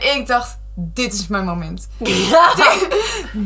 En ik dacht, dit is mijn moment. Ja.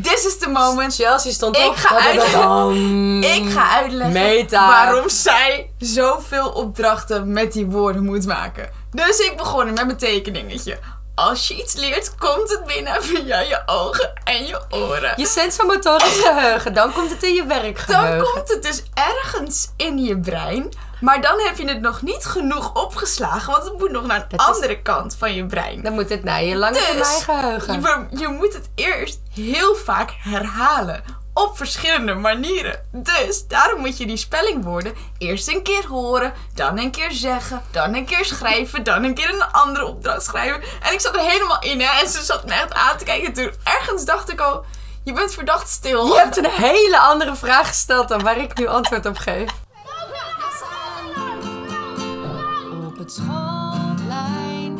This is the moment. Chelsea stond Ik op. ga uitleggen. Ik ga uitleggen Meta. waarom zij zoveel opdrachten met die woorden moet maken. Dus ik begon met mijn tekeningetje. Als je iets leert, komt het binnen via je ogen en je oren. Je sensomotorisch geheugen, dan komt het in je Dan werkgeheugen. komt het dus ergens in je brein. Maar dan heb je het nog niet genoeg opgeslagen. Want het moet nog naar Dat is- andere kant van je brein. Dan moet het naar je lange Dus geheugen. je, je moet het eerst heel vaak herhalen. Op verschillende manieren. Dus daarom moet je die spellingwoorden eerst een keer horen, dan een keer zeggen, dan een keer schrijven, dan een keer een andere opdracht schrijven. En ik zat er helemaal in hè, en ze zat me echt aan te kijken. Toen ergens dacht ik al, je bent verdacht stil. Je hebt een hele andere vraag gesteld dan waar ik nu antwoord op geef. Het schoolplein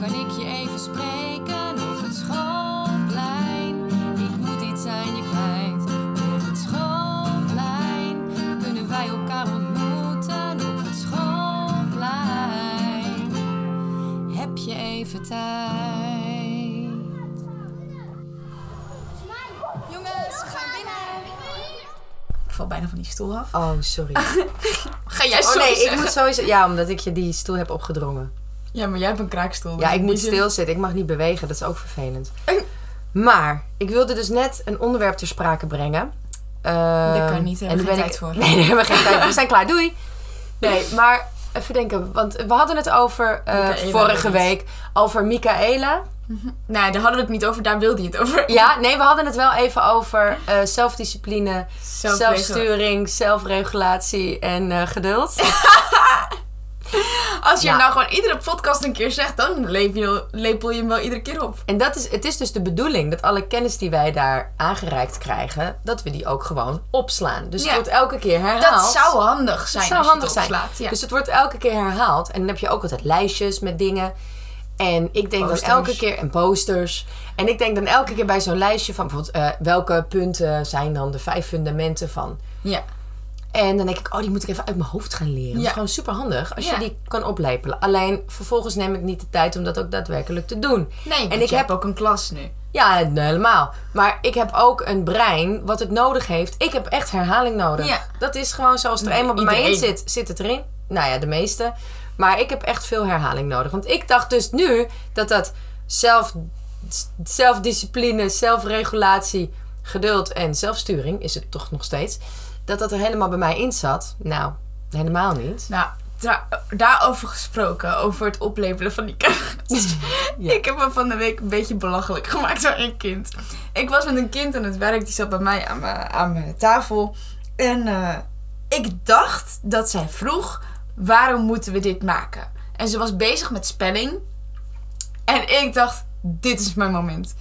kan ik je even spreken. Op het schoolplein, ik moet iets aan je kwijt. Op het schoolplein kunnen wij elkaar ontmoeten. Op het schoolplein heb je even tijd. Jongens, we gaan binnen. Ik val bijna van die stoel af. Oh, sorry. Ga jij Oh zo nee, ik moet sowieso... Ja, omdat ik je die stoel heb opgedrongen. Ja, maar jij hebt een kraakstoel. Ja, ik moet Dus stilzitten. Ik mag niet bewegen. Dat is ook vervelend. Maar, ik wilde dus net een onderwerp ter sprake brengen. Uh, Dat kan niet, daar hebben we geen tijd voor. Nee, daar hebben we geen tijd voor. We zijn klaar, doei! Nee, maar even denken. Want we hadden het over eh, vorige week. Over Michaela. Nee, daar hadden we het niet over. Daar wilde je het over. Ja, nee, we hadden het wel even over eh, zelfdiscipline, zelfsturing, zelfregulatie en eh, geduld. Als je Ja. nou gewoon iedere podcast een keer zegt, dan lepel je, hem wel iedere keer op. En dat is, het is dus de bedoeling dat alle kennis die wij daar aangereikt krijgen, dat we die ook gewoon opslaan. Dus Ja. het wordt elke keer herhaald. Dat zou handig zijn Dat zou als je handig het zijn. opslaat. Ja. Dus het wordt elke keer herhaald. En dan heb je ook altijd lijstjes met dingen. En ik denk Posters. dan elke keer, en posters. En ik denk dan elke keer bij zo'n lijstje van bijvoorbeeld, eh, welke punten zijn dan de vijf fundamenten van. ja. En dan denk ik, oh, die moet ik even uit mijn hoofd gaan leren. Dat is gewoon super handig als Ja. je die kan oplepelen. Alleen vervolgens neem ik niet de tijd om dat ook daadwerkelijk te doen. Nee, en ik heb ook een klas nu. Ja, nee, helemaal. Maar ik heb ook een brein wat het nodig heeft. Ik heb echt herhaling nodig. Ja. Dat is gewoon zoals het er eenmaal bij mij in zit, zit het erin. Nou ja, de meeste. Maar ik heb echt veel herhaling nodig. Want ik dacht dus nu dat dat zelf, zelfdiscipline, zelfregulatie, geduld en zelfsturing, is het toch nog steeds, dat dat er helemaal bij mij in zat. Nou, helemaal niet. Nou, da- daarover gesproken, over het oplepelen van die. Ja. Ik heb me van de week een beetje belachelijk gemaakt door een kind. Ik was met een kind aan het werk, die zat bij mij aan mijn, aan mijn tafel. En eh, ik dacht dat zij vroeg, waarom moeten we dit maken? En ze was bezig met spelling. En ik dacht, dit is mijn moment.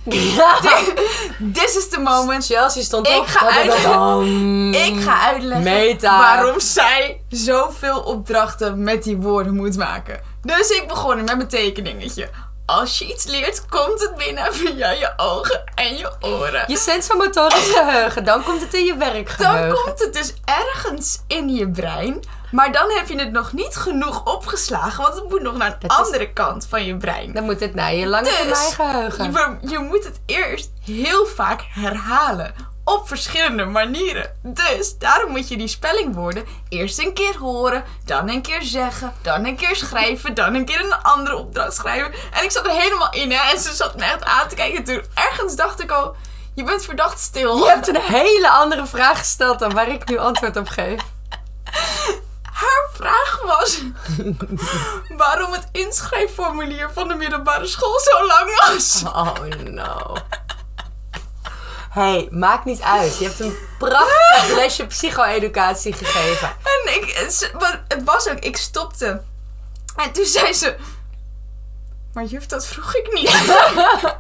This is the moment. Chelsea stond Ik op. ga Dadadadam. Ik ga uitleggen Meta. waarom zij zoveel opdrachten met die woorden moet maken. Dus ik begon met mijn tekeningetje. Als je iets leert, komt het binnen via je ogen en je oren. Je sensomotorisch geheugen, dan komt het in je Dan werkgeheugen. komt het dus ergens in je brein. Maar dan heb je het nog niet genoeg opgeslagen. Want het moet nog naar Dat is- andere kant van je brein. Dan moet het naar je lange Dus termijn geheugen. Je, je moet het eerst heel vaak herhalen. Op verschillende manieren. Dus daarom moet je die spellingwoorden eerst een keer horen, dan een keer zeggen, dan een keer schrijven, dan een keer een andere opdracht schrijven. En ik zat er helemaal in hè, en ze zat me echt aan te kijken. Toen ergens dacht ik al, je bent verdacht stil. Je hebt een hele andere vraag gesteld dan waar ik nu antwoord op geef. Haar vraag was waarom het inschrijfformulier van de middelbare school zo lang was. Oh no. hey, maakt niet uit. Je hebt een prachtig lesje psycho-educatie gegeven. En ik, het, was ook, ik stopte. En toen zei ze. Maar juf, dat vroeg ik niet.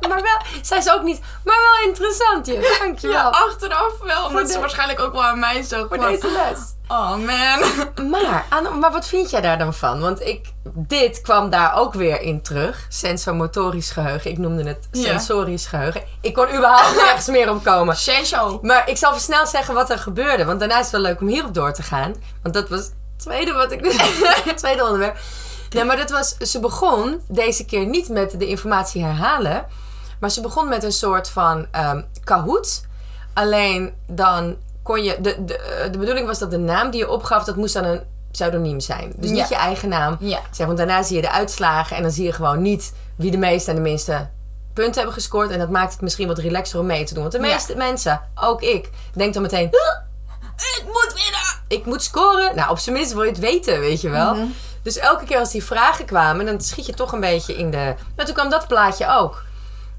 Maar wel, zij is ook niet, maar wel interessant, je. Dankjewel. Ja, achteraf wel. Omdat ze waarschijnlijk ook wel aan mij zo voor deze les. Oh man. Maar, aan- maar wat vind jij daar dan van? Want ik, dit kwam daar ook weer in terug. Sensomotorisch geheugen. Ik noemde het Ja. sensorisch geheugen. Ik kon überhaupt nergens meer op komen. Sensho. Maar ik zal even snel zeggen wat er gebeurde. Want daarna is het wel leuk om hierop door te gaan. Want dat was het tweede wat ik... het tweede onderwerp. Nee, maar dat was, ze begon deze keer niet met de informatie herhalen. Maar ze begon met een soort van ehm Kahoot. Alleen dan kon je... De, de, eh, de bedoeling was dat de naam die je opgaf, dat moest dan een pseudoniem zijn. Dus niet Ja. je eigen naam. Ja. Zeg, want daarna zie je de uitslagen en dan zie je gewoon niet wie de meeste en de minste punten hebben gescoord. En dat maakt het misschien wat relaxer om mee te doen. Want de Ja. meeste mensen, ook ik, denkt dan meteen... Ik moet winnen! ik moet scoren. Nou, op zijn minst wil je het weten, weet je wel. Mhm. Dus elke keer als die vragen kwamen, dan schiet je toch een beetje in de... Maar toen kwam dat plaatje ook.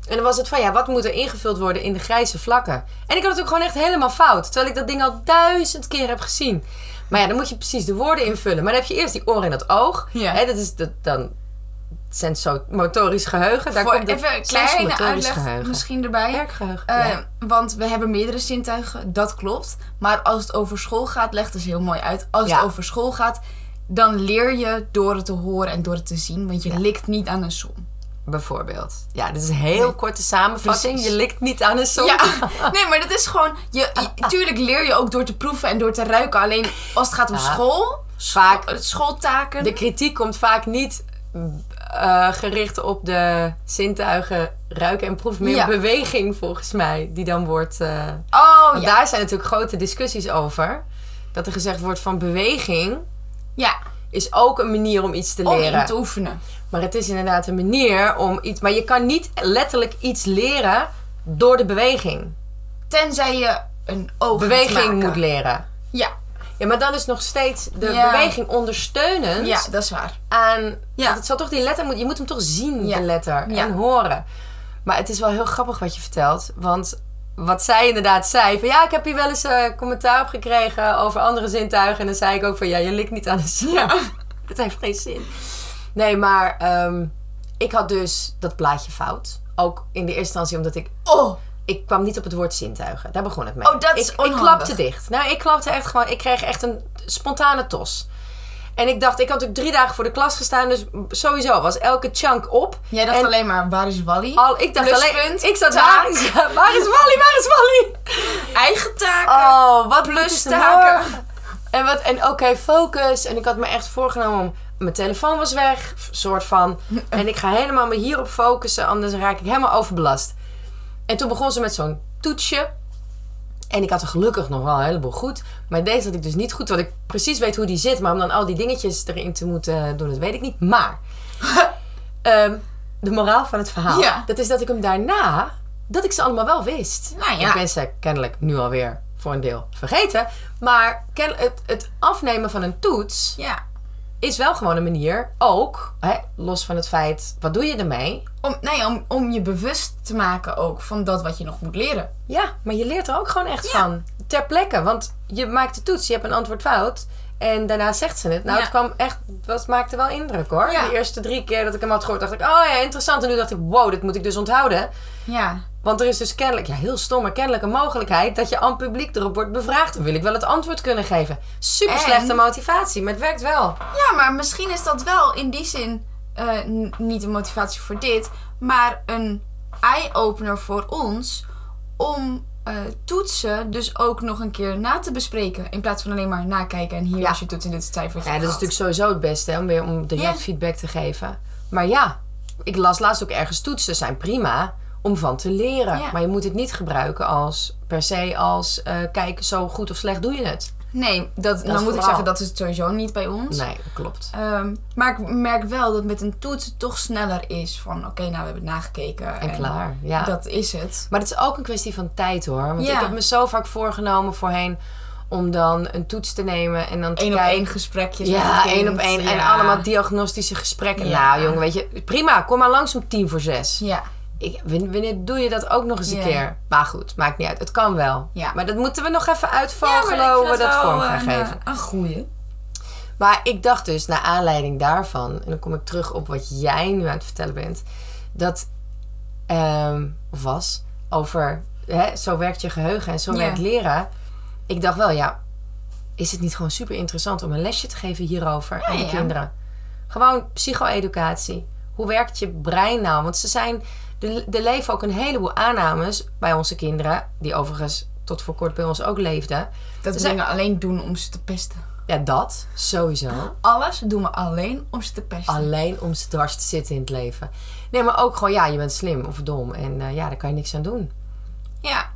En dan was het van, ja, wat moet er ingevuld worden in de grijze vlakken? En ik had het ook gewoon echt helemaal fout. Terwijl ik dat ding al duizend keer heb gezien. Maar ja, dan moet je precies de woorden invullen. Maar dan heb je eerst die oren en het oog. Ja. Hè, dat is dat, dan sensomotorisch geheugen. Daar Voor komt even een kleine uitleg geheugen. misschien erbij. Werkgeheugen. Eh, ja. Want we hebben meerdere zintuigen, dat klopt. Maar als het over school gaat, legt het heel mooi uit. Als Ja. het over school gaat, dan leer je door het te horen en door het te zien. Want je likt niet aan een som. Bijvoorbeeld. Ja, dit is een heel korte samenvatting. Precies. Je likt niet aan een som. Ja, nee, maar dat is gewoon... Je, je- tuurlijk leer je ook door te proeven en door te ruiken. Alleen als het gaat om Ja. school, Vaak schooltaken... De kritiek komt vaak niet eh, gericht op de zintuigen ruiken en proeven. Meer Ja. beweging volgens mij. Die dan wordt... eh, Oh, want ja. daar zijn natuurlijk grote discussies over. Dat er gezegd wordt van beweging Ja, is ook een manier om iets te om leren. in te oefenen. Maar het is inderdaad een manier om iets... Maar je kan niet letterlijk iets leren door de beweging. Tenzij je een oog Beweging moet leren. Ja, Ja, maar dan is nog steeds de Ja. beweging ondersteunend ja, dat is waar. aan. Ja. Want het zal toch die letter moet, je moet hem toch zien, Ja. de letter, en horen. Maar het is wel heel grappig wat je vertelt. Want wat zij inderdaad zei: van ja, ik heb hier wel eens eh, commentaar op gekregen over andere zintuigen. En dan zei ik ook van ja, je likt niet aan de zin. dat heeft geen zin. Nee, maar ehm, ik had dus dat plaatje fout. Ook in de eerste instantie omdat ik Oh, ik kwam niet op het woord zintuigen. Daar begon het mee. Oh, dat is ik, ik klapte dicht. Nou, ik klapte echt gewoon... Ik kreeg echt een spontane tos. En ik dacht, ik had ook drie dagen voor de klas gestaan. Dus sowieso was elke chunk op. jij dacht En alleen maar, waar is Wally? Al, ik dacht alleen... Ik zat daar. Ja, waar is Wally? Waar is Wally? Eigen taken. Oh, wat Plus plus taken. En, wat, en oké, focus. En ik had me echt voorgenomen om... Mijn telefoon was weg, soort van. En ik ga helemaal me hierop focussen, anders raak ik helemaal overbelast. En toen begon ze met zo'n toetsje. En ik had er gelukkig nog wel een heleboel goed. Maar deze had ik dus niet goed. Want ik precies weet hoe die zit. Maar om dan al die dingetjes erin te moeten doen, dat weet ik niet. Maar ehm, de moraal van het verhaal. Ja. Dat is dat ik hem daarna... Dat ik ze allemaal wel wist. Nou ja. Ik ben ze kennelijk nu alweer voor een deel vergeten. Maar het, het afnemen van een toets Ja. is wel gewoon een manier. Ook, hè, los van het feit, wat doe je ermee? Om, nee, om, om je bewust te maken ook van dat wat je nog moet leren. Ja, maar je leert er ook gewoon echt Ja. van. Ter plekke. Want je maakt de toets, je hebt een antwoord fout. En daarna zegt ze het. Nou, Ja. het kwam echt, het maakte wel indruk hoor. Ja. De eerste drie keer dat ik hem had gehoord, dacht ik, oh ja, interessant. En nu dacht ik, wow, dit moet ik dus onthouden. Ja. Want er is dus kennelijk, ja, heel stom, maar kennelijk een mogelijkheid dat je aan het publiek erop wordt bevraagd. Dan wil ik wel het antwoord kunnen geven. Super En- slechte motivatie, maar het werkt wel. Ja, maar misschien is dat wel in die zin eh, niet een motivatie voor dit, maar een eye-opener voor ons om eh, toetsen dus ook nog een keer na te bespreken. In plaats van alleen maar nakijken en hier Ja. is je toets en dit cijfer. Ja, dat is natuurlijk sowieso het beste, hè, om weer om direct feedback te geven. Maar ja, ik las laatst ook ergens toetsen zijn prima om van te leren. Ja. Maar je moet het niet gebruiken als per se als eh kijken zo goed of slecht doe je het. Nee, dat, dan moet ik zeggen dat is het sowieso niet bij ons. Nee, dat klopt. Ehm, maar ik merk wel dat met een toets het toch sneller is van oké, nou we hebben het nagekeken. En klaar, ja. Dat is het. Maar het is ook een kwestie van tijd hoor. Want Ja. ik heb me zo vaak voorgenomen voorheen om dan een toets te nemen en dan te Één op één gesprekjes. Ja, één op één. En allemaal diagnostische gesprekken. Ja. Nou, jongen, weet je, prima. Kom maar langs om tien voor zes. Ja, Ik, wanneer doe je dat ook nog eens een Ja. keer? Maar goed, maakt niet uit. Het kan wel. Ja. Maar dat moeten we nog even Ja, uitvogelen hoe vind we dat vorm gaan een, geven. eh, Een goeie. Maar ik dacht dus, naar aanleiding daarvan... en dan kom ik terug op wat jij nu aan het vertellen bent... dat, ehm, of was, over... Hè, zo werkt je geheugen en zo Ja. werkt leren. Ik dacht wel, ja... is het niet gewoon super interessant om een lesje te geven hierover aan de ja. kinderen? Gewoon psycho-educatie. Hoe werkt je brein nou? Want ze zijn... Er, er leven ook een heleboel aannames bij onze kinderen... die overigens tot voor kort bij ons ook leefden... Dat we zijn- dingen alleen doen om ze te pesten. Ja, dat. Sowieso. Alles doen we alleen om ze te pesten. Alleen om ze dwars te zitten in het leven. Nee, maar ook gewoon, ja, je bent slim of dom. En eh, ja, daar kan je niks aan doen. Ja. En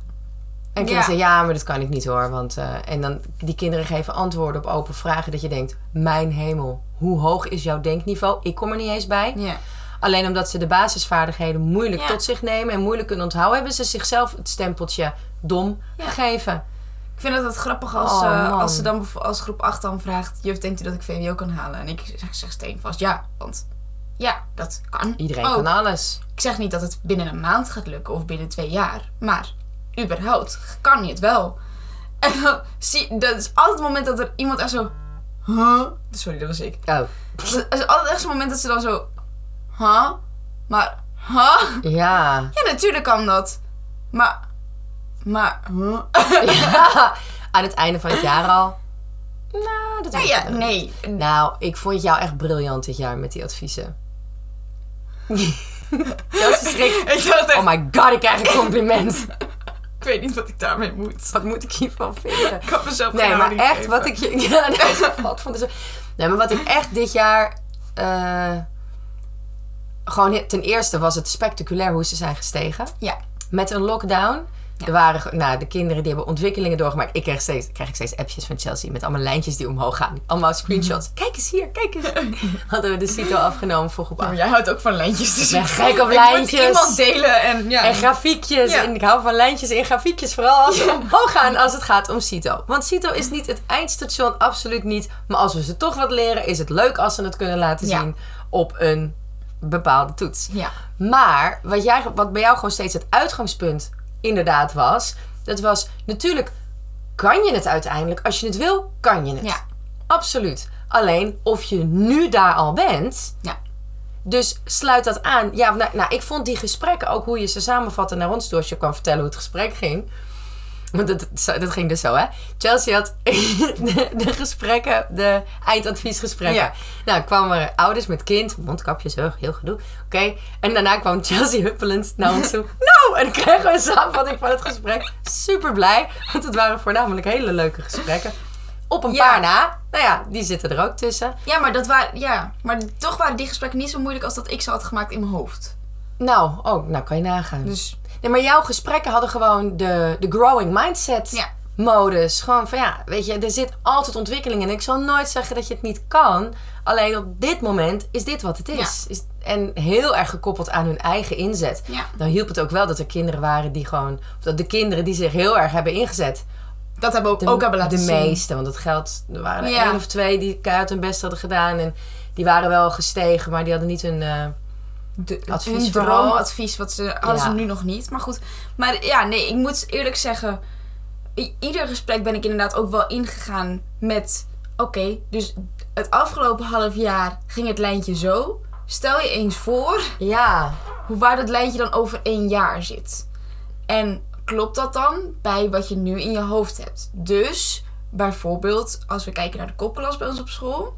kinderen Ja. zeggen, ja, maar dat kan ik niet hoor. Want, eh, en dan, die kinderen geven antwoorden op open vragen. Dat je denkt, mijn hemel, hoe hoog is jouw denkniveau? Ik kom er niet eens bij. Ja. Alleen omdat ze de basisvaardigheden moeilijk Ja. tot zich nemen en moeilijk kunnen onthouden, hebben ze zichzelf het stempeltje dom Ja. gegeven. Ik vind het grappig als, Oh, eh, man. als ze dan als groep 8 dan vraagt... Juf, denkt u dat ik VWO kan halen? En ik zeg, zeg steenvast ja. Want ja, dat kan. Iedereen ook. kan alles. Ik zeg niet dat het binnen een maand gaat lukken of binnen twee jaar. Maar überhaupt kan je het wel. En dan zie dat is altijd het moment dat er iemand echt zo... Huh? Sorry, dat was ik. Oh, Het is altijd echt zo'n moment dat ze dan zo... Huh? Maar... Huh? ja. Ja, natuurlijk kan dat. Maar... Maar... Huh? ja. Aan het einde van het jaar al. Nou, dat Ja, ja, nee. Nou, ik vond jou echt briljant dit jaar met die adviezen. Chelsea schrikt. Ik dacht echt, Oh my god, ik krijg een compliment. ik weet niet wat ik daarmee moet. Wat moet ik hiervan vinden? Ik kan mezelf Nee, maar echt geven. wat ik je. Ja, nee, wat vond ik zo. Nee, maar wat ik echt dit jaar. eh, gewoon ten eerste was het spectaculair hoe ze zijn gestegen. Ja. Met een lockdown. Er waren, nou, de kinderen die hebben ontwikkelingen doorgemaakt. Ik krijg steeds, krijg ik steeds appjes van Chelsea met allemaal lijntjes die omhoog gaan. Allemaal screenshots. Mhm. Kijk eens hier, kijk eens. Hadden we de CITO afgenomen voor Maar 8. jij houdt ook van lijntjes. Dus Ik ben gek op ik lijntjes. moet iemand delen en ja. En grafiekjes. Ja. En ik hou van lijntjes in grafiekjes. Vooral als omhoog gaan als het gaat om CITO. Want CITO is niet het eindstation. Absoluut niet. Maar als we ze toch wat leren, is het leuk als ze het kunnen laten zien op een bepaalde toets. Ja. Maar wat, jij, wat bij jou gewoon steeds het uitgangspunt inderdaad was. Dat was natuurlijk kan je het uiteindelijk. Als je het wil, kan je het. Ja. Absoluut. Alleen of je nu daar al bent. Ja. Dus sluit dat aan. Ja, nou, nou, ik vond die gesprekken ook hoe je ze samenvatte naar ons toe. Als je kwam vertellen hoe het gesprek ging. Want dat, dat ging dus zo, hè. Chelsea had de, de gesprekken, de eindadviesgesprekken. Ja. Nou, kwamen er ouders met kind, mondkapjes, heel, heel gedoe. Oké. En daarna kwam Chelsea huppelend naar ons toe. Nou! En dan kregen we een samenvatting van het gesprek. Super blij, want het waren voornamelijk hele leuke gesprekken. Op een Ja. paar na. Nou ja, die zitten er ook tussen. Ja, maar dat waren, ja, maar toch waren die gesprekken niet zo moeilijk als dat ik ze had gemaakt in mijn hoofd. Nou, oh, nou kan je nagaan. Dus Nee, maar jouw gesprekken hadden gewoon de, de growing mindset Ja. modus. Gewoon van ja, weet je, er zit altijd ontwikkeling in. Ik zal nooit zeggen dat je het niet kan. Alleen op dit moment is dit wat het is. is en heel erg gekoppeld aan hun eigen inzet. ja, Dan hielp het ook wel dat er kinderen waren die gewoon... Of dat de kinderen die zich heel erg hebben ingezet. dat hebben we ook, De, ook hebben laten de zien. meeste. Want het geldt... Er waren er Ja. één of twee die keihard hun best hadden gedaan. En die waren wel gestegen, maar die hadden niet hun... eh, De, Advies vooral. droomadvies, wat ze hadden Ja. ze nu nog niet. Maar goed, maar ja, nee, ik moet eerlijk zeggen, ieder gesprek ben ik inderdaad ook wel ingegaan met, oké, dus het afgelopen half jaar ging het lijntje zo. Stel je eens voor ja, hoe waar dat lijntje dan over één jaar zit. En klopt dat dan bij wat je nu in je hoofd hebt? Dus bijvoorbeeld, als we kijken naar de kopklas bij ons op school.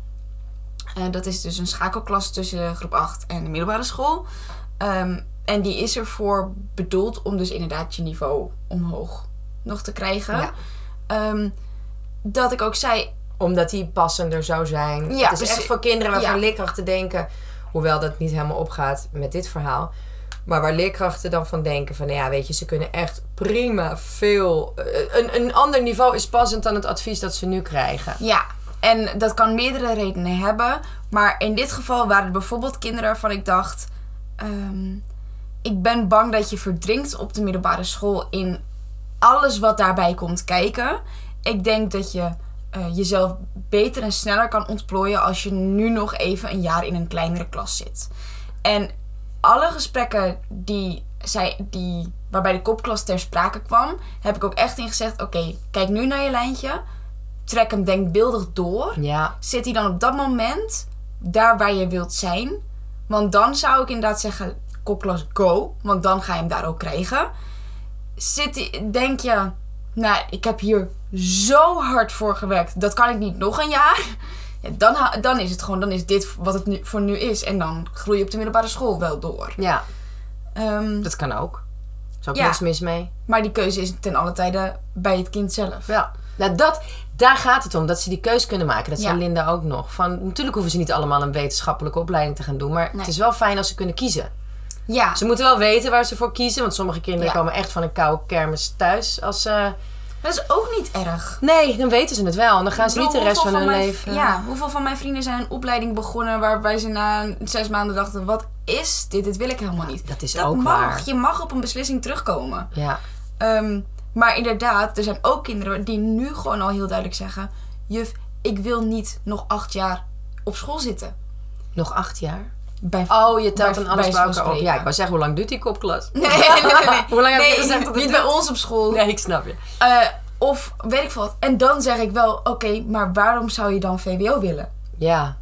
Eh, dat is dus een schakelklas tussen groep 8 en de middelbare school. Ehm, en die is ervoor bedoeld om dus inderdaad je niveau omhoog nog te krijgen. Ja. Ehm, dat ik ook zei, omdat die passender zou zijn. Ja, het is echt voor kinderen waarvan Ja. leerkrachten denken... Hoewel dat niet helemaal opgaat met dit verhaal... Maar waar leerkrachten dan van denken van... nou Ja, weet je, ze kunnen echt prima veel... eh, een, een ander niveau is passend dan het advies dat ze nu krijgen. Ja, en dat kan meerdere redenen hebben. Maar in dit geval waren er bijvoorbeeld kinderen waarvan ik dacht... ehm, ik ben bang dat je verdrinkt op de middelbare school in alles wat daarbij komt kijken. Ik denk dat je eh, jezelf beter en sneller kan ontplooien als je nu nog even een jaar in een kleinere klas zit. En alle gesprekken die zij, die, waarbij de kopklas ter sprake kwam, heb ik ook echt in gezegd: oké, kijk nu naar je lijntje trek hem denkbeeldig door. Ja, Zit hij dan op dat moment daar waar je wilt zijn? Want dan zou ik inderdaad zeggen, kopklas go. Want dan ga je hem daar ook krijgen. Zit hij, denk je, nou, ik heb hier zo hard voor gewerkt. Dat kan ik niet nog een jaar. Ja, dan, dan is het gewoon, dan is dit wat het nu, voor nu is. En dan groei je op de middelbare school wel door. ja, Ehm, dat kan ook. Er is ook Ja. niks mis mee. maar die keuze is ten alle tijde bij het kind zelf. Ja, nou dat, Daar gaat het om, dat ze die keus kunnen maken. Dat Ja. zei Linda ook nog. Van, natuurlijk hoeven ze niet allemaal een wetenschappelijke opleiding te gaan doen. Maar Nee. het is wel fijn als ze kunnen kiezen. Ja, Ze moeten wel weten waar ze voor kiezen. Want sommige kinderen Ja. komen echt van een koude kermis thuis. Als ze... dat is ook niet erg. Nee, dan weten ze het wel. En dan gaan ze niet de rest van hun mijn- leven... Ja, hoeveel van mijn vrienden zijn een opleiding begonnen waarbij ze na zes maanden dachten: wat is dit? Dit wil ik helemaal niet. dat is dat ook mag. waar. Je mag op een beslissing terugkomen. Ja. Ehm, maar inderdaad, er zijn ook kinderen die nu gewoon al heel duidelijk zeggen: Juf, ik wil niet nog acht jaar op school zitten. Nog acht jaar? Bij, Oh, je telt dan alles bij elkaar op. Ja, ik wou zeggen, hoe lang duurt die kopklas? Nee, nee, nee. nee. Hoe lang heb je nee, gezegd dat het niet bij ons op school. Nee, ik snap je. Eh, of weet ik veel wat. En dan zeg ik wel: Oké, maar waarom zou je dan VWO willen? Ja.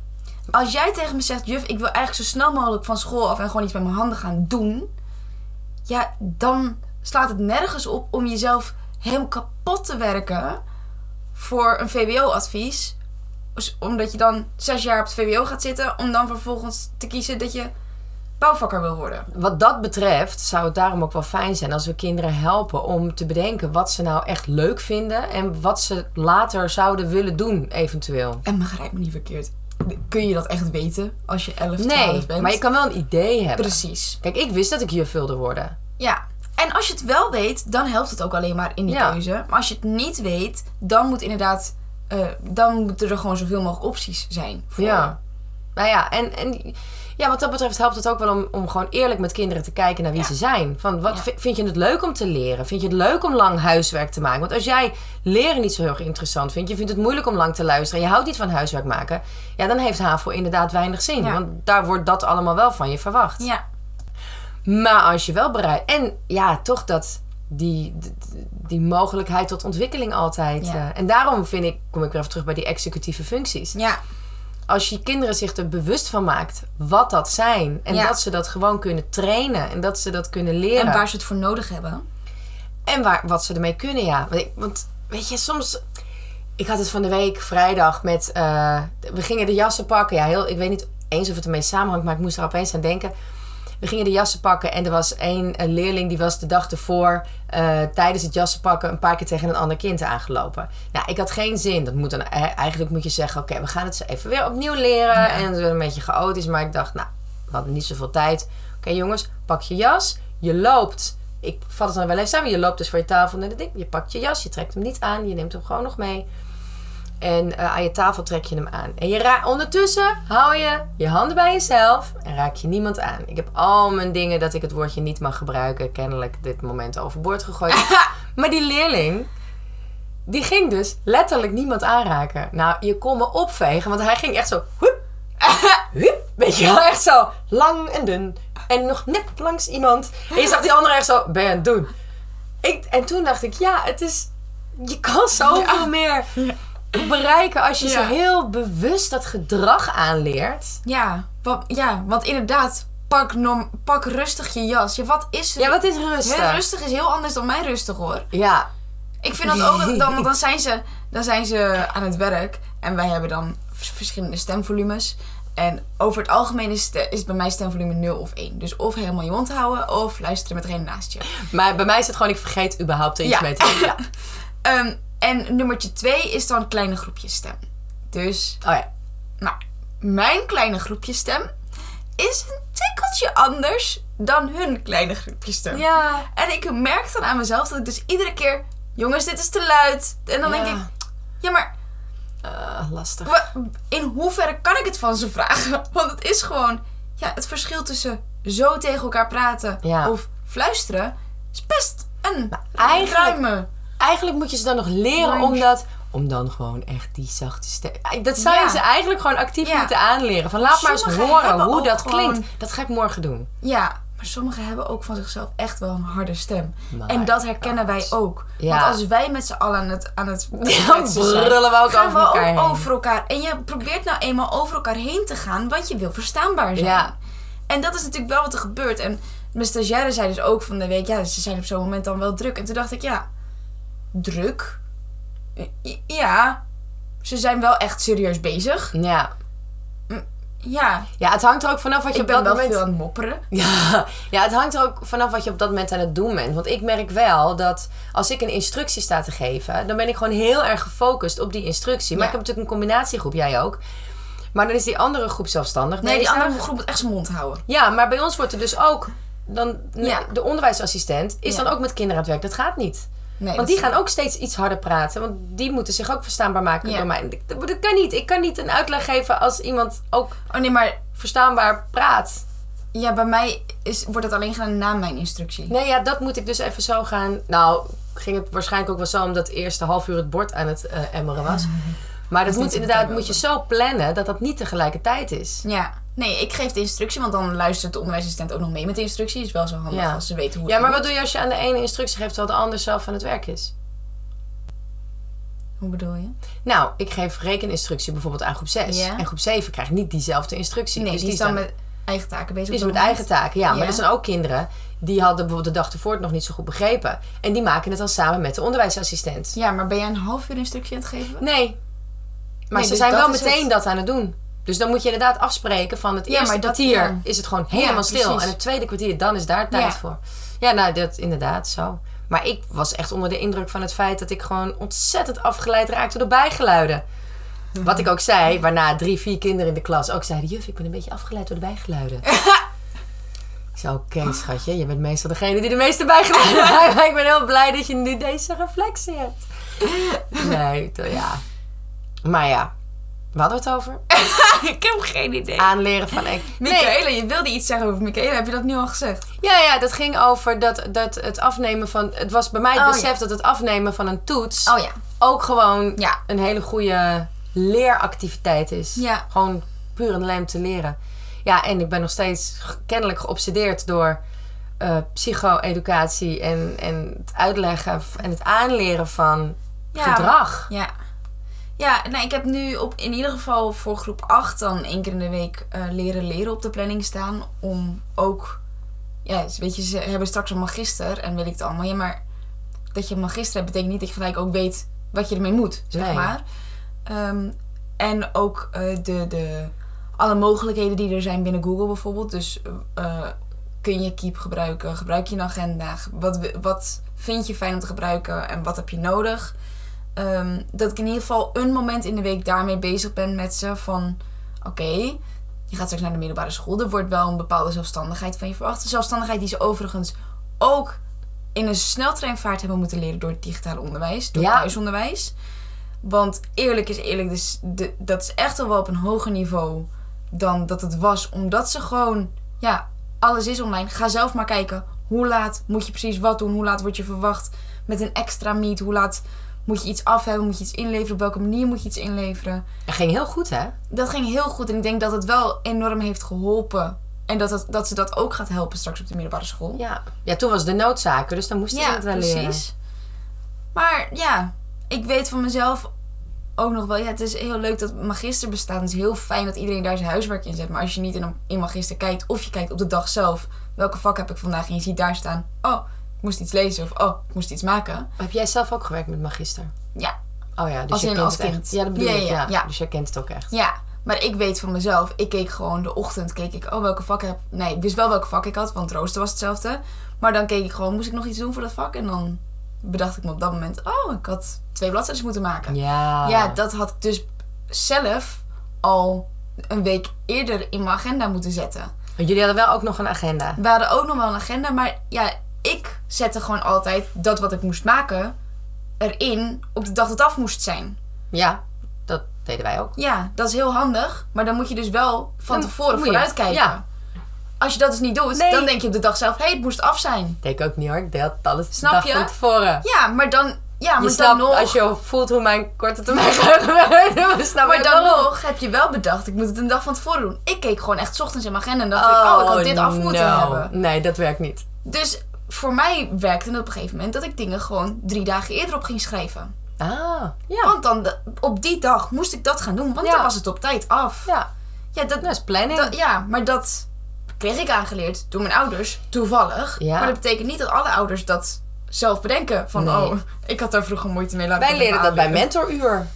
Als jij tegen me zegt, juf, ik wil eigenlijk zo snel mogelijk van school af en gewoon iets met mijn handen gaan doen. Ja, dan slaat het nergens op om jezelf helemaal kapot te werken voor een VWO-advies. Dus Omdat je dan zes jaar op het VWO gaat zitten, om dan vervolgens te kiezen dat je bouwvakker wil worden. Wat dat betreft zou het daarom ook wel fijn zijn als we kinderen helpen om te bedenken wat ze nou echt leuk vinden en wat ze later zouden willen doen, eventueel. En begrijp me niet verkeerd. Kun je dat echt weten als je 11, 12 Nee, bent? maar je kan wel een idee hebben. Precies. Kijk, ik wist dat ik juf wilde worden. Ja. En als je het wel weet, dan helpt het ook alleen maar in die Ja. keuze. Maar als je het niet weet, dan moet inderdaad... eh, dan moeten er gewoon zoveel mogelijk opties zijn. Voor Ja. Nou ja, en, en ja, wat dat betreft helpt het ook wel om, om gewoon eerlijk met kinderen te kijken naar wie Ja. ze zijn. Van, wat, Ja. Vind je het leuk om te leren? Vind je het leuk om lang huiswerk te maken? Want als jij leren niet zo heel erg interessant vindt, je vindt het moeilijk om lang te luisteren, en je houdt niet van huiswerk maken, ja, dan heeft HAVO inderdaad weinig zin. Ja. Want daar wordt dat allemaal wel van je verwacht. Ja. Maar als je wel bereid... En ja, toch dat... Die, die, mogelijkheid tot ontwikkeling altijd. Ja. eh, en daarom vind ik, kom ik weer even terug bij die executieve functies. Ja. Als je kinderen zich er bewust van maakt wat dat zijn. En Ja. dat ze dat gewoon kunnen trainen. En dat ze dat kunnen leren. En waar ze het voor nodig hebben. En waar, wat ze ermee kunnen, ja. Want weet je, soms... Ik had het van de week vrijdag met... eh, we gingen de jassen pakken. Ja, heel, ik weet niet eens of het ermee samenhangt, maar ik moest er opeens aan denken. We gingen de jassen pakken en er was één een leerling die was de dag ervoor eh, tijdens het jassen pakken een paar keer tegen een ander kind aangelopen. Nou, ik had geen zin. Dat moet dan, eh, eigenlijk moet je zeggen, oké, we gaan het ze even weer opnieuw leren. En het werd een beetje chaotisch, maar ik dacht, nou, we hadden niet zoveel tijd. Oké jongens, pak je jas, je loopt. Ik vat het dan wel even samen. Je loopt dus voor je tafel naar de ding. Je pakt je jas, je trekt hem niet aan, je neemt hem gewoon nog mee. En eh, aan je tafel trek je hem aan. En je ra- ondertussen hou je je handen bij jezelf en raak je niemand aan. Ik heb al mijn dingen dat ik het woordje niet mag gebruiken, kennelijk dit moment overboord gegooid. maar die leerling, die ging dus letterlijk niemand aanraken. Nou, je kon me opvegen, want hij ging echt zo. Hup, hup, weet je wel, echt zo lang en dun. En nog net langs iemand. En je zag die andere echt zo, ben je aan het doen? Ik, en toen dacht ik, ja, het is. Je kan zoveel meer bereiken als je Ja. ze heel bewust dat gedrag aanleert. Ja. Wat, ja, want inderdaad, pak, norm, pak rustig je jas. Ja, wat is? Ja, wat is rustig? rustig is heel anders dan mijn rustig hoor. Ja, Ik vind dat ook, dan, want dan zijn, ze, dan zijn ze aan het werk en wij hebben dan vers- verschillende stemvolumes. En over het algemeen is, het, is bij mij stemvolume 0 of 1. Dus of helemaal je mond houden of luisteren met degene naast je. maar bij mij is het gewoon, ik vergeet überhaupt er iets Ja. mee te doen. Ja. Ehm, en nummertje 2 is dan kleine groepjesstem. Dus, Oh ja. nou, mijn kleine groepjesstem is een tikkeltje anders dan hun kleine groepjesstem. Ja. En ik merk dan aan mezelf dat ik dus iedere keer... Jongens, dit is te luid. En dan denk ik... Ja, maar Eh, lastig. in hoeverre kan ik het van ze vragen? Want het is gewoon... Ja, het verschil tussen zo tegen elkaar praten Ja. of fluisteren... is best een eigenlijk- ruime... Eigenlijk moet je ze dan nog leren om dat... Om dan gewoon echt die zachte stem... Dat zou je Ja. ze eigenlijk gewoon actief Ja. moeten aanleren. Van laat maar eens horen hoe dat gewoon- klinkt. Dat ga ik morgen doen. Ja, maar sommigen hebben ook van zichzelf echt wel een harde stem. En dat herkennen wij ook. Ja. Want als wij met z'n allen aan het, aan het Dan brullen we ook gaan over we elkaar ook heen. over elkaar. En je probeert nou eenmaal over elkaar heen te gaan, want je wil verstaanbaar zijn. Ja. En dat is natuurlijk wel wat er gebeurt. En mijn stagiaire zei dus ook van de week, ja, ze zijn op zo'n moment dan wel druk. En toen dacht ik, ja, druk? Ja, ze zijn wel echt serieus bezig. Ja. Ja, Ja, het hangt er ook vanaf wat je ik op ben dat wel moment... veel aan het mopperen. Ja, ja, het hangt er ook vanaf wat je op dat moment aan het doen bent. Want ik merk wel dat als ik een instructie sta te geven, dan ben ik gewoon heel erg gefocust op die instructie. Maar Ja. ik heb natuurlijk een combinatiegroep, jij ook. Maar dan is die andere groep zelfstandig. Nee, die andere groep moet echt zijn mond houden. Ja, maar bij ons wordt er dus ook. Dan, Ja. De onderwijsassistent is Ja. dan ook met kinderen aan het werk. Dat gaat niet. Nee, Want dat die gaan ook steeds iets harder praten. Want die moeten zich ook verstaanbaar maken Ja. door mij. Dat, dat kan niet. Ik kan niet een uitleg geven als iemand ook Oh nee, maar verstaanbaar praat. ja, bij mij is, wordt het alleen gedaan na mijn instructie. Nee, ja, dat moet ik dus even zo gaan. Nou, ging het waarschijnlijk ook wel zo omdat het eerste half uur het bord aan het eh, emmeren was. Maar dat is moet inderdaad moet je zo plannen dat dat niet tegelijkertijd is. Ja. Nee, ik geef de instructie, want dan luistert de onderwijsassistent ook nog mee met de instructie. Is wel zo handig Ja. als ze weten hoe Ja, het maar moet. wat doe je als je aan de ene instructie geeft terwijl de ander zelf aan het werk is? Hoe bedoel je? Nou, ik geef rekeninstructie bijvoorbeeld aan groep 6. Ja. En groep 7 krijgt niet diezelfde instructie. Nee, Dus die is staan- dan met eigen taken bezig. Die is met eigen taken, ja. Maar Ja. er zijn ook kinderen die hadden bijvoorbeeld de dag ervoor het nog niet zo goed begrepen. En die maken het dan samen met de onderwijsassistent. Ja, maar ben jij een half uur instructie aan het geven? Nee. Maar Nee, ze dus zijn wel is meteen het. dat aan het doen. Dus dan moet je inderdaad afspreken van het Ja, eerste kwartier is het gewoon helemaal Ja, stil. En het tweede kwartier, dan is daar tijd Ja. voor. Ja, nou, dat inderdaad zo. Maar ik was echt onder de indruk van het feit dat ik gewoon ontzettend afgeleid raakte door bijgeluiden. Wat ik ook zei, waarna drie, vier kinderen in de klas ook zeiden... Juf, ik ben een beetje afgeleid door de bijgeluiden. ik zei, oké schatje, je bent meestal degene die de meeste bijgeluiden heeft. Maar ik ben heel blij dat je nu deze reflectie hebt. Nee, ja. Maar ja, we hadden het over. ik heb geen idee. Aanleren van... Nee, Michaela, je wilde iets zeggen over Michaela. Heb je dat nu al gezegd? ja, ja, dat ging over dat, dat het afnemen van... Het was bij mij het Oh, besef dat het afnemen van een toets... Oh ja. ook gewoon Ja. een hele goede leeractiviteit is. Ja. Gewoon puur en alleen om te leren. Ja, en ik ben nog steeds kennelijk geobsedeerd door eh, psycho-educatie en, en het uitleggen en het aanleren van Ja. gedrag. Ja. Ja, nou, ik heb nu op, in ieder geval voor groep 8 dan één keer in de week eh, leren leren op de planning staan. Om ook, ja, weet je, ze hebben straks een magister en weet ik het allemaal. Ja, maar dat je een magister hebt betekent niet dat je gelijk ook weet wat je ermee moet, zeg Nee. maar. Ehm, en ook eh, de, de, alle mogelijkheden die er zijn binnen Google bijvoorbeeld. Dus eh, kun je Keep gebruiken? Gebruik je een agenda? Wat, wat vind je fijn om te gebruiken en wat heb je nodig? Ehm, dat ik in ieder geval een moment in de week daarmee bezig ben met ze. Van oké, je gaat straks naar de middelbare school. Er wordt wel een bepaalde zelfstandigheid van je verwacht. Een zelfstandigheid die ze overigens ook in een sneltreinvaart hebben moeten leren door het digitale onderwijs, door Ja. thuisonderwijs. Want eerlijk is eerlijk, dus de, dat is echt al wel op een hoger niveau dan dat het was. Omdat ze gewoon, ja, alles is online. Ga zelf maar kijken. Hoe laat moet je precies wat doen? Hoe laat word je verwacht met een extra meet? Hoe laat moet je iets af hebben? Moet je iets inleveren? Op welke manier moet je iets inleveren? Dat ging heel goed, hè? Dat ging heel goed. En ik denk dat het wel enorm heeft geholpen. En dat, het, dat ze dat ook gaat helpen straks op de middelbare school. Ja. ja, toen was de noodzaken, dus dan moesten ze het wel leren. Maar ja, ik weet van mezelf ook nog wel. Ja, het is heel leuk dat magister bestaat. Het is heel fijn dat iedereen daar zijn huiswerk in zet. Maar als je niet in, een, in magister kijkt, of je kijkt op de dag zelf. Welke vak heb ik vandaag? En je ziet daar staan. Oh, moest iets lezen. Of oh, ik moest iets maken. Heb jij zelf ook gewerkt met magister? Ja, Oh ja, dus Als je kent als het echt. Ja, dat bedoel Ja, ik, ja. Dus jij kent het ook echt. ja. Maar ik weet van mezelf. Ik keek gewoon de ochtend. Keek ik, oh, welke vak heb Nee, ik wist wel welke vak ik had. Want rooster was hetzelfde. Maar dan keek ik gewoon, moest ik nog iets doen voor dat vak? En dan bedacht ik me op dat moment. Oh, ik had twee bladzijden moeten maken. Ja. Ja, dat had ik dus zelf al een week eerder in mijn agenda moeten zetten. Want jullie hadden wel ook nog een agenda. We hadden ook nog wel een agenda, maar ja, ik zette gewoon altijd dat wat ik moest maken erin op de dag dat het af moest zijn. Ja, dat deden wij ook. Ja, dat is heel handig, maar dan moet je dus wel van Dan tevoren je- vooruitkijken. ja. Als je dat dus niet doet, Nee. dan denk je op de dag zelf, hé, het moest af zijn. Deed ik ook niet hoor. Ik deed alles de Snap dag je? van tevoren. Ja, maar dan, ja, je maar dan snapt, nog... als je voelt hoe mijn korte termijn dan snap Maar je dan nog heb je wel bedacht, ik moet het een dag van tevoren doen. Ik keek gewoon echt 's ochtends in mijn agenda en dacht ik, oh, ik had dit af moeten no. hebben. Nee, dat werkt niet. Dus voor mij werkte het op een gegeven moment dat ik dingen gewoon drie dagen eerder op ging schrijven. Ah, ja. Want dan de- op die dag moest ik dat gaan doen, want Ja. dan was het op tijd af. Ja, Ja, dat, dat is planning. dat- ja, maar dat kreeg ik aangeleerd door mijn ouders, toevallig. Ja. Maar dat betekent niet dat alle ouders dat zelf bedenken. Van, Nee. oh, ik had daar vroeger moeite mee laten wij leren dat bij mentoruur.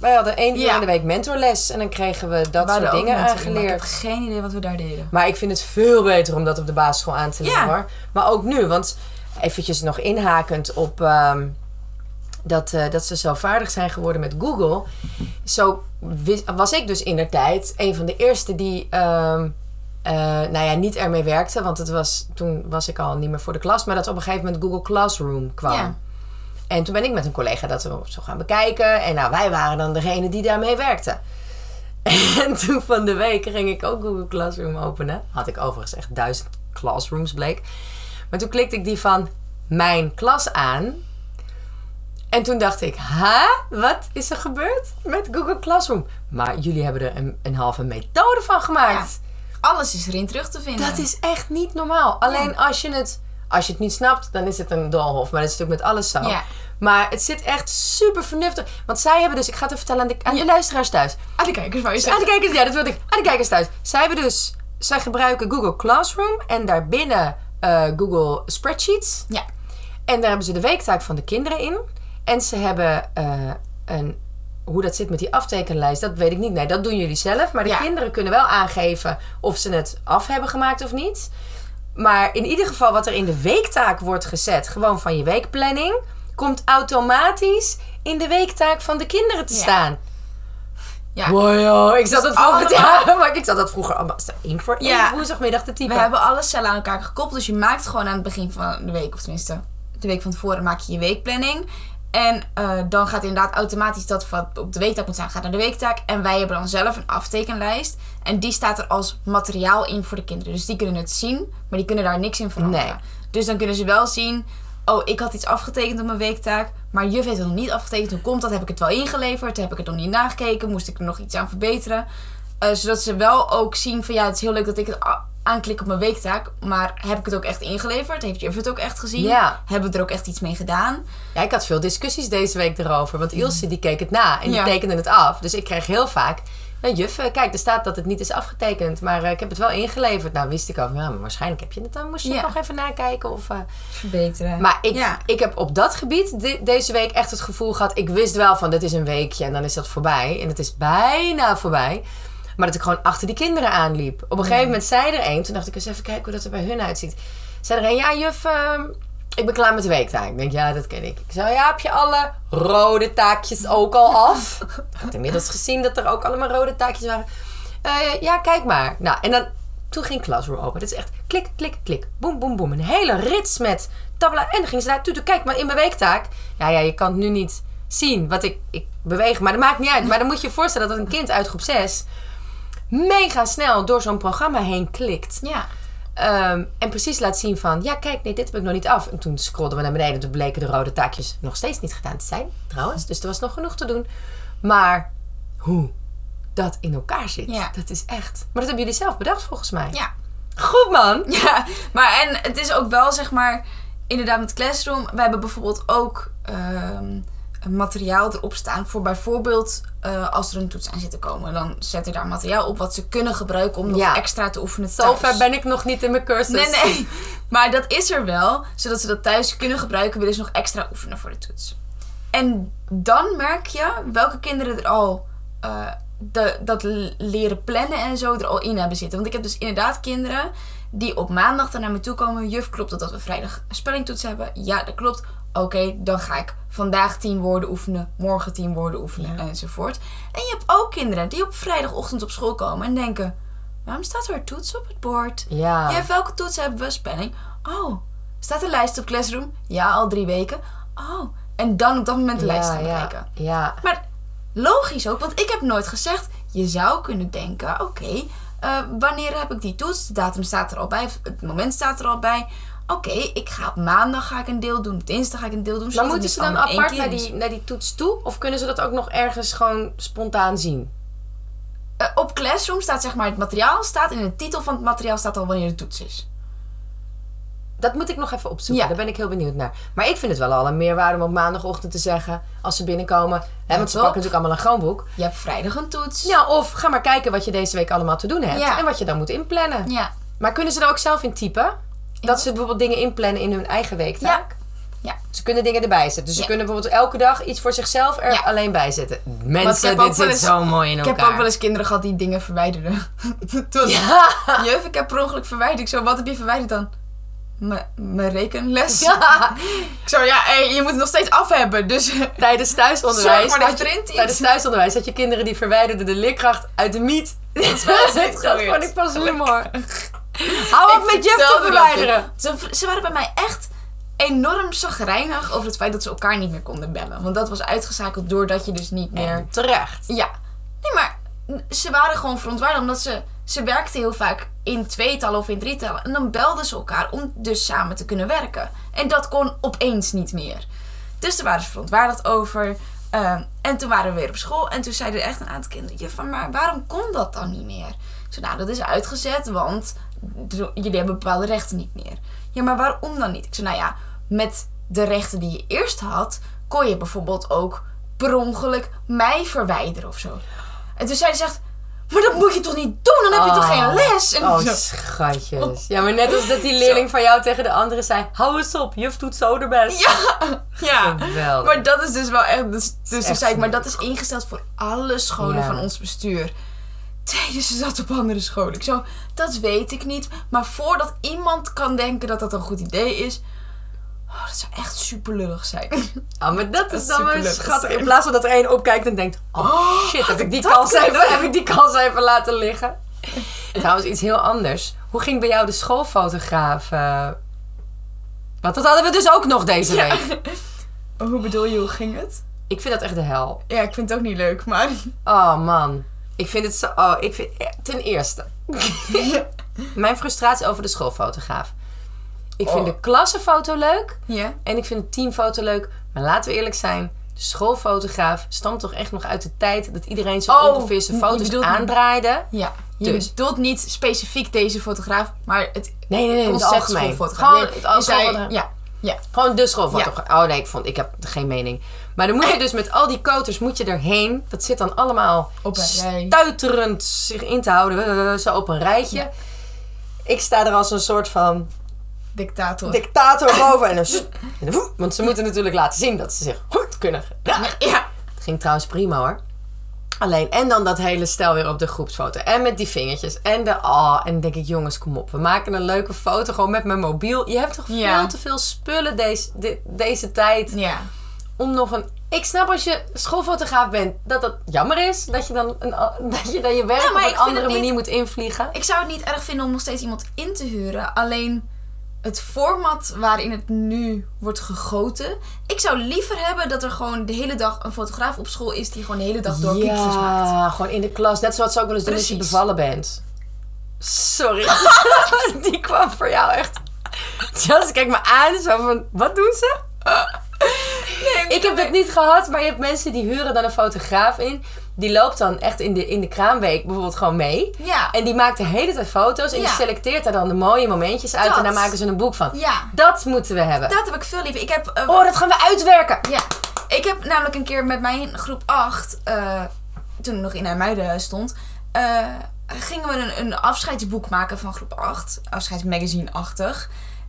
Wij hadden één uur Ja. in de week mentorles. En dan kregen we dat We soort dingen maar Ik aangeleerd. heb geen idee wat we daar deden. Maar ik vind het veel beter om dat op de basisschool aan te leren Ja. hoor. Maar ook nu, want eventjes nog inhakend op ehm, dat, eh, dat ze zo vaardig zijn geworden met Google. Zo was ik dus in de tijd een van de eerste die, ehm, eh, nou ja, niet ermee werkte. Want het was, toen was ik al niet meer voor de klas. Maar dat op een gegeven moment Google Classroom kwam. Ja. En toen ben ik met een collega dat we zo gaan bekijken. En nou, wij waren dan degene die daarmee werkte. En toen van de week ging ik ook Google Classroom openen. Had ik overigens echt duizend classrooms bleek. Maar toen klikte ik die van mijn klas aan. En toen dacht ik, ha, wat is er gebeurd met Google Classroom? Maar jullie hebben er een, een halve methode van gemaakt. Alles is erin terug te vinden. Dat is echt niet normaal. Alleen als je het, als je het niet snapt, dan is het een doolhof. Maar dat is natuurlijk met alles zo. Ja. Maar het zit echt super vernuftig. Want zij hebben dus, ik ga het even vertellen aan de, aan de luisteraars thuis. Ah, de kijkers wou je Dus aan de kijkers, ja, dat wilde ik. Aan de kijkers thuis. Zij hebben dus, zij gebruiken Google Classroom en daarbinnen eh, Google Spreadsheets. Ja. En daar hebben ze de weektaak van de kinderen in. En ze hebben eh, een, hoe dat zit met die aftekenlijst, dat weet ik niet. Nee, dat doen jullie zelf. Maar de Ja. kinderen kunnen wel aangeven of ze het af hebben gemaakt of niet. Maar in ieder geval wat er in de weektaak wordt gezet, gewoon van je weekplanning, komt automatisch in de weektaak van de kinderen te Ja. staan. Ja. Wow, joh, ik zat dat vroeger, allemaal- maar ik zat dat vroeger allemaal één voor één Ja. woensdagmiddag te typen. We hebben alle cellen aan elkaar gekoppeld. Dus je maakt gewoon aan het begin van de week, of tenminste de week van tevoren, maak je je weekplanning. En eh, dan gaat inderdaad automatisch dat wat op de weektaak moet staan, gaat naar de weektaak. En wij hebben dan zelf een aftekenlijst. En die staat er als materiaal in voor de kinderen. Dus die kunnen het zien, maar die kunnen daar niks in veranderen. Nee. Dus dan kunnen ze wel zien, oh, ik had iets afgetekend op mijn weektaak. Maar juf heeft het nog niet afgetekend. Hoe komt dat? Heb ik het wel ingeleverd? Heb ik het nog niet nagekeken? Moest ik er nog iets aan verbeteren? Eh, zodat ze wel ook zien van ja, het is heel leuk dat ik het aanklik op mijn weektaak. Maar heb ik het ook echt ingeleverd? Heeft juf het ook echt gezien? Ja. Hebben we er ook echt iets mee gedaan? Ja, ik had veel discussies deze week erover. Want Ilse die keek het na en die tekende het af. Dus ik kreeg heel vaak... Nou, juf, eh, kijk, er staat dat het niet is afgetekend. Maar eh, ik heb het wel ingeleverd. Nou, wist ik al. Ja, maar waarschijnlijk heb je het dan. Moest je Ja. nog even nakijken? Of, eh, Verbeteren. Maar ik, Ja. ik heb op dat gebied de- deze week echt het gevoel gehad... Ik wist wel van, dit is een weekje en dan is dat voorbij. En het is bijna voorbij. Maar dat ik gewoon achter die kinderen aanliep. Op een gegeven moment zei er een... Toen dacht ik eens even kijken hoe dat er bij hun uitziet. Zei er een, ja juf, ehm, ik ben klaar met de weektaak. Ik denk, ja, dat ken ik. Ik zei, ja, heb je alle rode taakjes ook al af? ik had inmiddels gezien dat er ook allemaal rode taakjes waren. Eh, ja, kijk maar. Nou, en dan, toen ging Classroom open. Dit is echt klik, klik, klik. Boem, boem, boem. Een hele rits met tabla. En dan ging ze daar, toe, toe, kijk maar in mijn weektaak. Ja, ja, je kan het nu niet zien wat ik, ik beweeg. Maar dat maakt niet uit. Maar dan moet je je voorstellen dat een kind uit groep 6 mega snel door zo'n programma heen klikt. Ja. Ehm, en precies laat zien van, ja kijk, nee, dit heb ik nog niet af. En toen scrollden we naar beneden en toen bleken de rode taakjes nog steeds niet gedaan te zijn, trouwens. Dus er was nog genoeg te doen. Maar hoe dat in elkaar zit, Ja. dat is echt... Maar dat hebben jullie zelf bedacht volgens mij. Ja. Goed man! Ja, maar en het is ook wel zeg maar, inderdaad met Classroom. We hebben bijvoorbeeld ook ehm, materiaal erop staan voor bijvoorbeeld eh, als er een toets aan zit te komen. Dan zet er daar materiaal op wat ze kunnen gebruiken om nog Ja. extra te oefenen thuis. Zover ben ik nog niet in mijn cursus. Nee, nee. Maar dat is er wel, zodat ze dat thuis kunnen gebruiken, willen ze nog extra oefenen voor de toets. En dan merk je welke kinderen er al eh, de, dat leren plannen en zo er al in hebben zitten. Want ik heb dus inderdaad kinderen die op maandag dan naar me toe komen. Juf, klopt het dat we vrijdag een spellingtoets hebben? Ja, dat klopt. Oké, dan ga ik vandaag tien woorden oefenen, morgen tien woorden oefenen enzovoort. En je hebt ook kinderen die op vrijdagochtend op school komen en denken... Waarom staat er toets op het bord? Ja. Ja, welke toets hebben we? Spelling. Oh, staat een lijst op Classroom? Ja, al drie weken. Oh, en dan op dat moment de lijst gaan ja, bekijken. ja. Maar logisch ook, want ik heb nooit gezegd... Je zou kunnen denken, oké, eh, wanneer heb ik die toets? De datum staat er al bij, het moment staat er al bij. Oké, ik ga op maandag ga ik een deel doen, dinsdag ga ik een deel doen. Maar moeten ze dan apart naar die, naar die toets toe? Of kunnen ze dat ook nog ergens gewoon spontaan zien? Eh, op Classroom staat zeg maar het materiaal, staat in de titel van het materiaal staat al wanneer de toets is. Dat moet ik nog even opzoeken. Ja. Daar ben ik heel benieuwd naar. Maar ik vind het wel al een meerwaarde om op maandagochtend te zeggen... als ze binnenkomen... Hè, want ze pakken natuurlijk allemaal een groenboek. Je hebt vrijdag een toets. Ja, of ga maar kijken wat je deze week allemaal te doen hebt. Ja. En wat je dan moet inplannen. Ja. Maar kunnen ze er ook zelf in typen? Dat ze bijvoorbeeld dingen inplannen in hun eigen weektaak? Ja. Ze kunnen dingen erbij zetten. Dus ze Ja. kunnen bijvoorbeeld elke dag iets voor zichzelf er Ja. alleen bij zetten. ik Mensen, dit zit eens- zo mooi in Ik elkaar. heb ook wel eens kinderen gehad die dingen verwijderden. Toen Ja. juf, ik heb per ongeluk verwijderd. Ik zo, wat heb je verwijderd dan? Mijn rekenles. Ja. Ik zo, ja, hey, je moet het nog steeds af hebben. Dus Tijdens thuisonderwijs. Zorg maar dat je. Tijdens thuisonderwijs had je kinderen die verwijderden de leerkracht uit de miet. Dat is wel van ik pas humor. Hou op met juf te verwijderen. Ze, ze waren bij mij echt enorm zagrijnig over het feit dat ze elkaar niet meer konden bellen. Want dat was uitgeschakeld doordat je dus niet meer... En terecht. Ja. Nee, maar ze waren gewoon verontwaardigd omdat ze... Ze werkten heel vaak in tweetallen of in drietallen. En dan belden ze elkaar om dus samen te kunnen werken. En dat kon opeens niet meer. Dus daar waren ze verontwaardigd over. Ehm, en toen waren we weer op school. En toen zeiden echt een aantal kinderen... Juffrouw, maar waarom kon dat dan niet meer? Ik zei, nou, dat is uitgezet, want jullie hebben bepaalde rechten niet meer. Ja, maar waarom dan niet? Ik zei, nou ja, met de rechten die je eerst had... kon je bijvoorbeeld ook per ongeluk mij verwijderen of zo. En toen zei ze echt... Maar dat moet je toch niet doen? Dan heb je toch Oh. geen les? En Oh, zo, schatjes. Ja, maar net als dat die leerling van jou tegen de andere zei... Hou eens op, juf doet zo de best. ja, ja. Geweldig. Maar dat is dus wel echt... Dus, dus zei ik, maar dat is ingesteld voor alle scholen Ja. van ons bestuur. Tweede, ze zat op andere scholen. Ik zo, dat weet ik niet. Maar voordat iemand kan denken dat dat een goed idee is... Oh, dat zou echt super lullig zijn. Oh, maar dat is is dan wel schattig. In plaats van dat er één opkijkt en denkt... Oh, shit, heb ik, die dat kans kunnen even, heb ik die kans even laten liggen? Trouwens, iets heel anders. Hoe ging bij jou de schoolfotograaf? eh? Want dat hadden we dus ook nog deze Ja. week. Hoe bedoel je, hoe ging het? Ik vind dat echt de hel. Ja, ik vind het ook niet leuk, maar... Oh man. Ik vind het zo... Oh, ik vind... Ten eerste. Mijn frustratie over de schoolfotograaf. Ik vind Oh. de klassenfoto leuk. Ja? En ik vind de teamfoto leuk. Maar laten we eerlijk zijn. De schoolfotograaf stamt toch echt nog uit de tijd dat iedereen zo Oh, ongeveer zijn foto's bedoelt- aandraaide. Ja. Je Dus. bedoelt niet specifiek deze fotograaf, maar het Nee, nee, nee. Het concept schoolfotograaf. Gewoon, Je- het als zei-. Ja, ja. Gewoon de schoolfotograaf. Oh nee, ik, vond, ik heb geen mening. Maar dan moet je dus met al die koters moet je erheen. Dat zit dan allemaal Op stuiterend zich in te houden. eh, Zo op een rijtje. Ja. Ik sta er als een soort van Dictator. dictator boven. En dan, en dan woe, want ze moeten natuurlijk laten zien dat ze zich goed kunnen gedragen. ja. Het ging trouwens prima hoor. Alleen, en dan dat hele stel weer op de groepsfoto. En met die vingertjes. En de, oh, en dan denk ik, jongens, kom op. We maken een leuke foto gewoon met mijn mobiel. Je hebt toch Ja. veel te veel spullen deze, de- deze tijd. Ja. Om nog een... Ik snap als je schoolfotograaf bent, dat dat jammer is. Dat je dan, een, dat je, dan je werk Ja, op een andere niet- manier moet invliegen. Ik zou het niet erg vinden om nog steeds iemand in te huren. Alleen het format waarin het nu wordt gegoten. Ik zou liever hebben dat er gewoon de hele dag een fotograaf op school is die gewoon de hele dag door piekjes maakt. Ja, gewoon in de klas. Net zoals ze ook wel eens doen als je bevallen bent. Sorry. Die kwam voor jou echt. Just kijk me aan. Zo van, wat doen ze? Ik heb dat niet gehad, maar je hebt mensen die huren dan een fotograaf in. Die loopt dan echt in de, in de kraamweek bijvoorbeeld gewoon mee. Ja. En die maakt de hele tijd foto's. En Ja. die selecteert daar dan de mooie momentjes uit. Dat. En daar maken ze een boek van. Ja. Dat moeten we hebben. Dat heb ik veel liever. Ik heb eh, Oh, dat gaan we uitwerken. Ja, ik heb namelijk een keer met mijn groep 8, eh, toen ik nog in IJmuiden stond, eh, gingen we een, een afscheidsboek maken van groep 8. Afscheidsmagazine-achtig.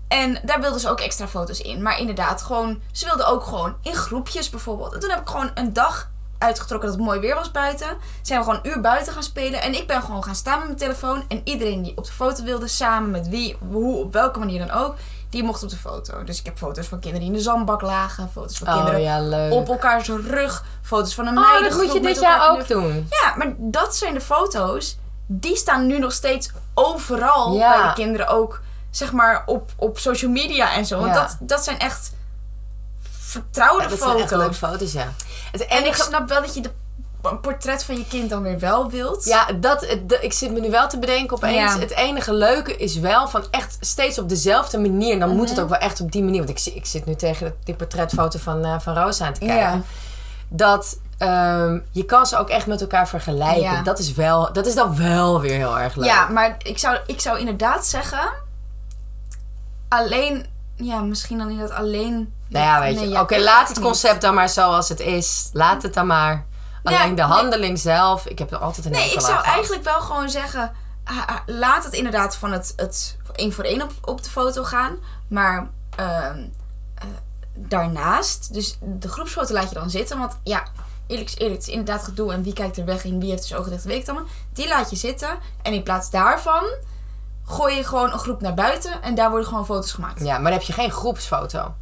En daar wilden ze ook extra foto's in. Maar inderdaad, gewoon, ze wilden ook gewoon in groepjes bijvoorbeeld. En toen heb ik gewoon een dag uitgetrokken dat het mooi weer was buiten. Zijn we gewoon een uur buiten gaan spelen. En ik ben gewoon gaan staan met mijn telefoon. En iedereen die op de foto wilde, samen met wie, hoe, op welke manier dan ook, die mocht op de foto. Dus ik heb foto's van kinderen die in de zandbak lagen. Foto's van kinderen Oh ja, leuk. op elkaars rug. Foto's van een Oh, dat moet je dit jaar ook doen. Ja, maar dat zijn de foto's. Die staan nu nog steeds overal Ja. bij de kinderen ook. Zeg maar op, op social media en zo. Want Ja. dat, dat zijn echt vertrouwde Ja, dat zijn foto's. echt leuke foto's, ja. Het En ik snap wel dat je de, een portret van je kind dan weer wel wilt. Ja, dat, ik zit me nu wel te bedenken opeens. Ja. Het enige leuke is wel van echt steeds op dezelfde manier. Dan moet Mhm. het ook wel echt op die manier. Want ik, ik zit nu tegen die portretfoto van, eh van Roos aan te kijken. Ja. Dat ehm, je kan ze ook echt met elkaar vergelijken. Ja. Dat, is wel, dat is dan wel weer heel erg leuk. Ja, maar ik zou, ik zou inderdaad zeggen... Alleen... Ja, misschien dan inderdaad alleen... Nou ja, weet je. Nee, ja, Oké, laat het niet. concept dan maar zoals het is. Laat het dan maar. Alleen Ja, de nee. handeling zelf. Ik heb er altijd een Nee, ik zou eigenlijk wel gewoon zeggen... laat het inderdaad van het, het één voor één op, op de foto gaan. Maar ehm, eh, daarnaast, dus de groepsfoto laat je dan zitten. Want ja, eerlijk is eerlijk, het is inderdaad gedoe. En wie kijkt er weg en wie heeft dus ogen dicht, weet ik allemaal. Die laat je zitten. En in plaats daarvan gooi je gewoon een groep naar buiten. En daar worden gewoon foto's gemaakt. Ja, maar dan heb je geen groepsfoto.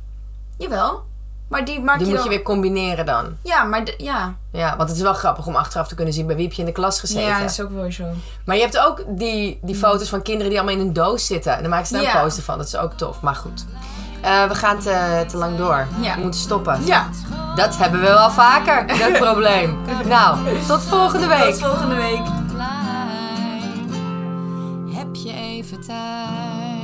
Jawel. Maar die maak Die je moet dan... je weer combineren dan. Ja, maar de- ja. Ja, want het is wel grappig om achteraf te kunnen zien bij wie heb je in de klas gezeten. Ja, dat is ook wel zo. Maar je hebt ook die, die foto's van kinderen die allemaal in een doos zitten. En dan maken ze daar Ja. een poster van. Dat is ook tof, maar goed. Eh, we gaan te, te lang door. Ja. We moeten stoppen. Ja, Dat hebben we wel vaker, dat probleem. Nou, tot volgende week. tot volgende week. Je even tijd?